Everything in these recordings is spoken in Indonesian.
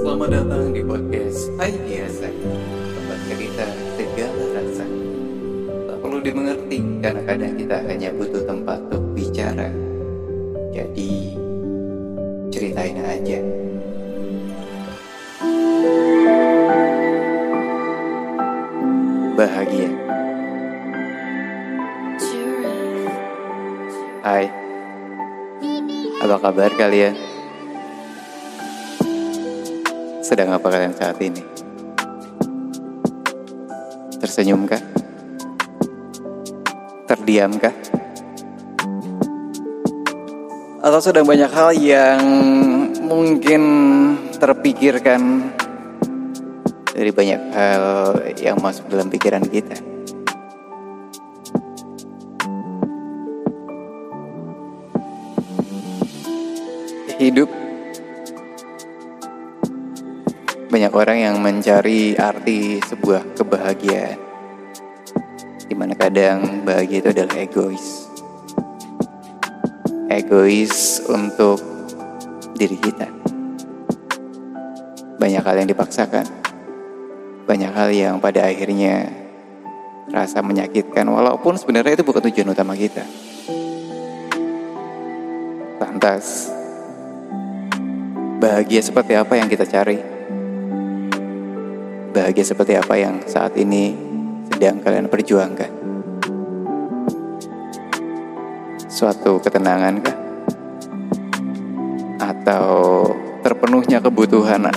Selamat datang di podcast Biasa Tempat cerita segala rasa Tak perlu dimengerti karena kadang kita hanya butuh tempat untuk bicara. Jadi ceritain aja. Bahagia. Hai. Apa kabar kalian? Sedang apa kalian saat ini? Tersenyum kah? Terdiam kah? Atau sedang banyak hal yang mungkin terpikirkan dari banyak hal yang masuk dalam pikiran kita. Hidup banyak orang yang mencari arti sebuah kebahagiaan. Di mana kadang bahagia itu adalah egois. Egois untuk diri kita. Banyak hal yang dipaksakan. Banyak hal yang pada akhirnya rasa menyakitkan walaupun sebenarnya itu bukan tujuan utama kita. Lantas, bahagia seperti apa yang kita cari? Bahagia seperti apa yang saat ini sedang kalian perjuangkan? Suatu ketenangan kah? Atau terpenuhnya kebutuhan?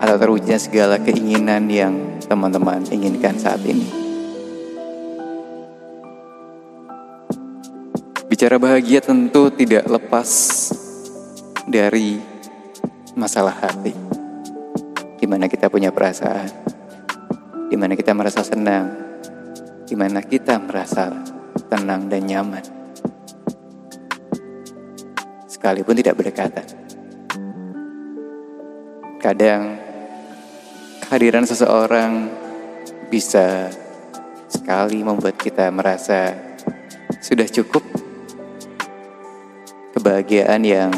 Atau terwujudnya segala keinginan yang teman-teman inginkan saat ini? Bicara bahagia tentu tidak lepas dari masalah hati di mana kita punya perasaan, di mana kita merasa senang, di mana kita merasa tenang dan nyaman. Sekalipun tidak berdekatan. Kadang kehadiran seseorang bisa sekali membuat kita merasa sudah cukup kebahagiaan yang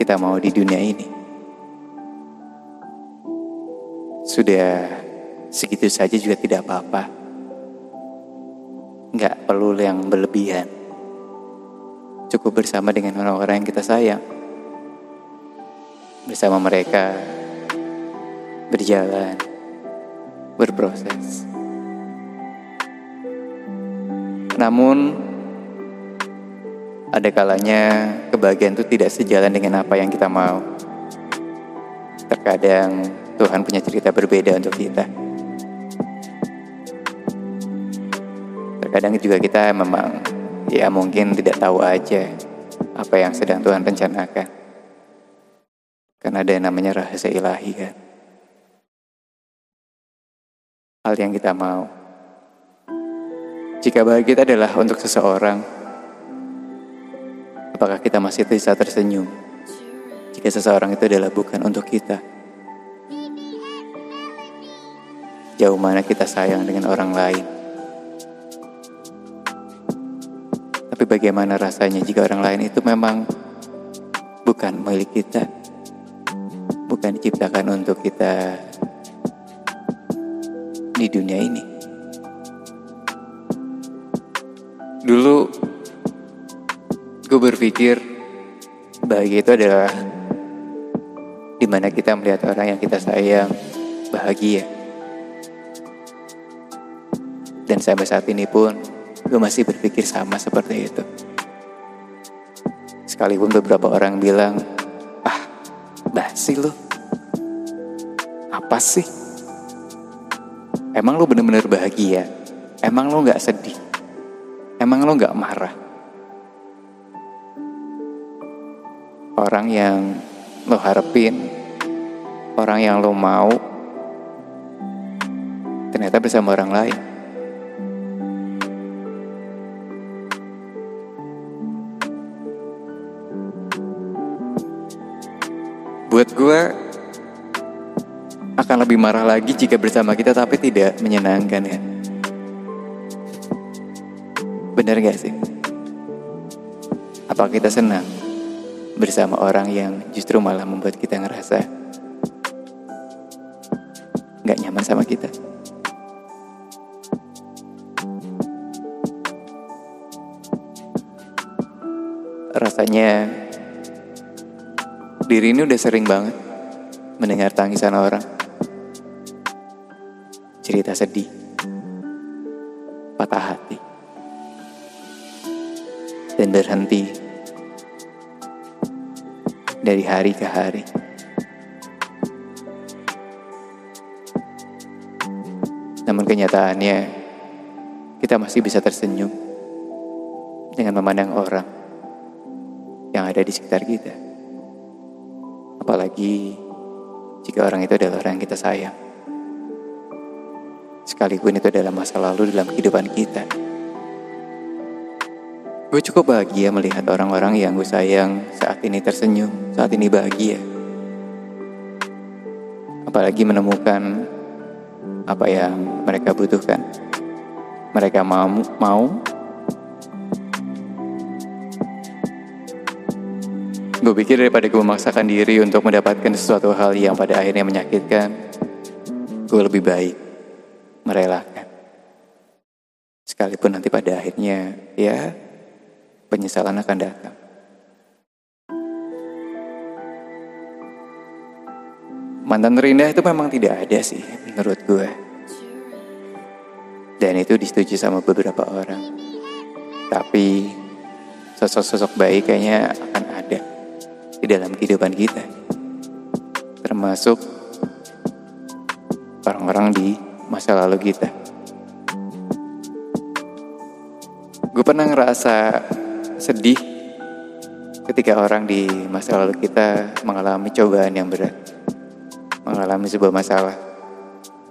kita mau di dunia ini. Sudah segitu saja juga tidak apa-apa. Nggak perlu yang berlebihan. Cukup bersama dengan orang-orang yang kita sayang. Bersama mereka berjalan, berproses. Namun ada kalanya kebahagiaan itu tidak sejalan dengan apa yang kita mau. Terkadang Tuhan punya cerita berbeda untuk kita. Terkadang juga kita memang ya mungkin tidak tahu aja apa yang sedang Tuhan rencanakan. Karena ada yang namanya rahasia ilahi kan. Hal yang kita mau. Jika bahagia itu adalah untuk seseorang, apakah kita masih bisa tersenyum jika seseorang itu adalah bukan untuk kita? Jauh mana kita sayang dengan orang lain. Tapi bagaimana rasanya jika orang lain itu memang bukan milik kita? Bukan diciptakan untuk kita di dunia ini. Dulu gue berpikir bahagia itu adalah di mana kita melihat orang yang kita sayang bahagia. Dan sampai saat ini pun gue masih berpikir sama seperti itu. Sekalipun beberapa orang bilang, ah basi lu. Apa sih? Emang lu bener-bener bahagia? Emang lu gak sedih? Emang lo gak marah? Orang yang lo harapin, orang yang lo mau, ternyata bersama orang lain. Buat gue akan lebih marah lagi jika bersama kita tapi tidak menyenangkan ya. Bener gak sih? Apa kita senang bersama orang yang justru malah membuat kita ngerasa nggak nyaman sama kita. Rasanya diri ini udah sering banget mendengar tangisan orang. Cerita sedih, patah hati, dan berhenti dari hari ke hari. Namun kenyataannya, kita masih bisa tersenyum dengan memandang orang yang ada di sekitar kita. Apalagi jika orang itu adalah orang yang kita sayang. Sekalipun itu adalah masa lalu dalam kehidupan kita. Gue cukup bahagia melihat orang-orang yang gue sayang saat ini tersenyum, saat ini bahagia. Apalagi menemukan apa yang mereka butuhkan. Mereka mau, mau Gue pikir daripada gue memaksakan diri untuk mendapatkan sesuatu hal yang pada akhirnya menyakitkan, gue lebih baik merelakan. Sekalipun nanti pada akhirnya, ya, penyesalan akan datang. Mantan terindah itu memang tidak ada sih menurut gue. Dan itu disetujui sama beberapa orang. Tapi sosok-sosok baik kayaknya di dalam kehidupan kita. Termasuk orang-orang di masa lalu kita. Gue pernah ngerasa sedih ketika orang di masa lalu kita mengalami cobaan yang berat, mengalami sebuah masalah,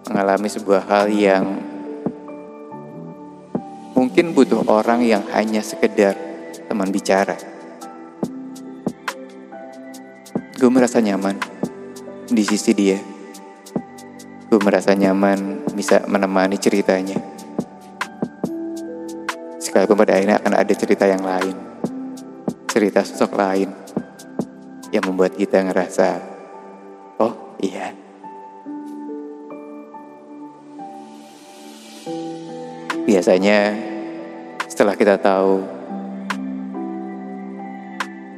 mengalami sebuah hal yang mungkin butuh orang yang hanya sekedar teman bicara. Gue merasa nyaman di sisi dia. Gue merasa nyaman bisa menemani ceritanya. Sekalipun pada akhirnya akan ada cerita yang lain. Cerita sosok lain. Yang membuat kita ngerasa, oh iya. Biasanya setelah kita tahu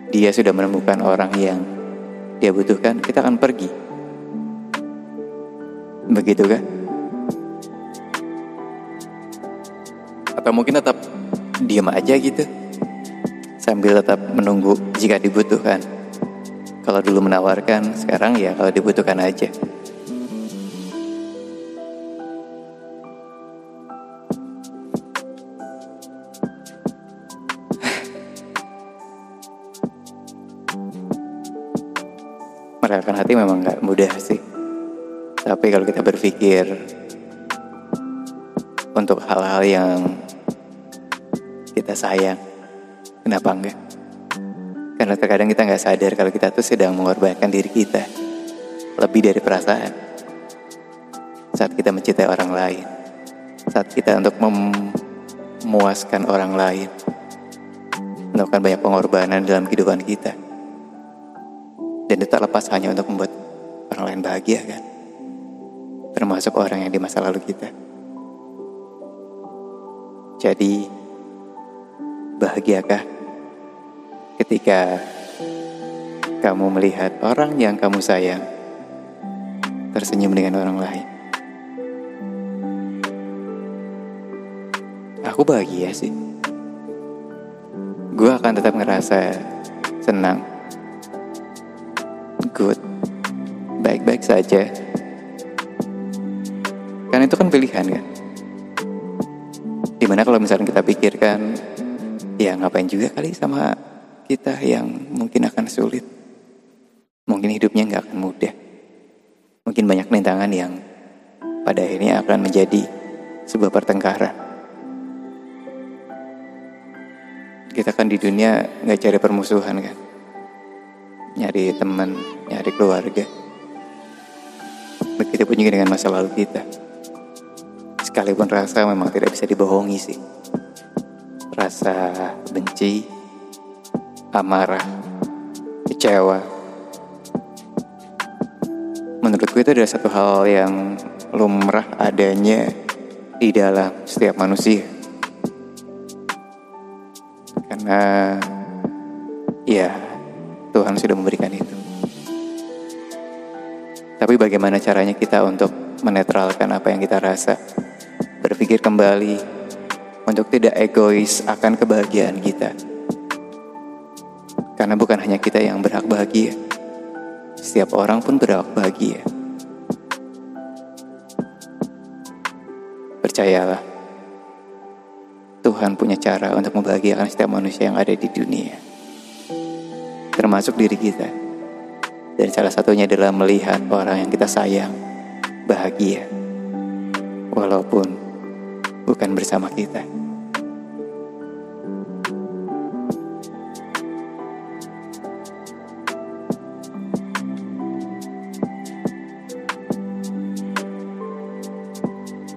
dia sudah menemukan orang yang dia butuhkan, kita akan pergi. Begitu kan? Atau mungkin tetap diam aja gitu. Sambil tetap menunggu jika dibutuhkan. Kalau dulu menawarkan, sekarang ya kalau dibutuhkan aja. Hati memang nggak mudah sih. Tapi kalau kita berpikir untuk hal-hal yang kita sayang, kenapa enggak? Karena terkadang kita nggak sadar kalau kita tuh sedang mengorbankan diri kita lebih dari perasaan. Saat kita mencintai orang lain, saat kita untuk memuaskan orang lain, melakukan banyak pengorbanan dalam kehidupan kita. Dan itu tak lepas hanya untuk membuat orang lain bahagia kan. Termasuk orang yang di masa lalu kita. Jadi, bahagiakah ketika kamu melihat orang yang kamu sayang tersenyum dengan orang lain? Aku bahagia sih. Gue akan tetap ngerasa senang good, baik-baik saja. Kan itu kan pilihan kan. Di mana kalau misalnya kita pikirkan, ya ngapain juga kali sama kita yang mungkin akan sulit. Mungkin hidupnya nggak akan mudah. Mungkin banyak rintangan yang pada akhirnya akan menjadi sebuah pertengkaran. Kita kan di dunia nggak cari permusuhan kan nyari teman, nyari keluarga. Begitu pun juga dengan masa lalu kita. Sekalipun rasa memang tidak bisa dibohongi sih. Rasa benci, amarah, kecewa. Menurutku itu adalah satu hal yang lumrah adanya di dalam setiap manusia. Karena ya Tuhan sudah memberikan itu. Tapi bagaimana caranya kita untuk menetralkan apa yang kita rasa? Berpikir kembali untuk tidak egois akan kebahagiaan kita. Karena bukan hanya kita yang berhak bahagia. Setiap orang pun berhak bahagia. Percayalah, Tuhan punya cara untuk membahagiakan setiap manusia yang ada di dunia. Termasuk diri kita. Dan salah satunya adalah melihat orang yang kita sayang bahagia. Walaupun bukan bersama kita.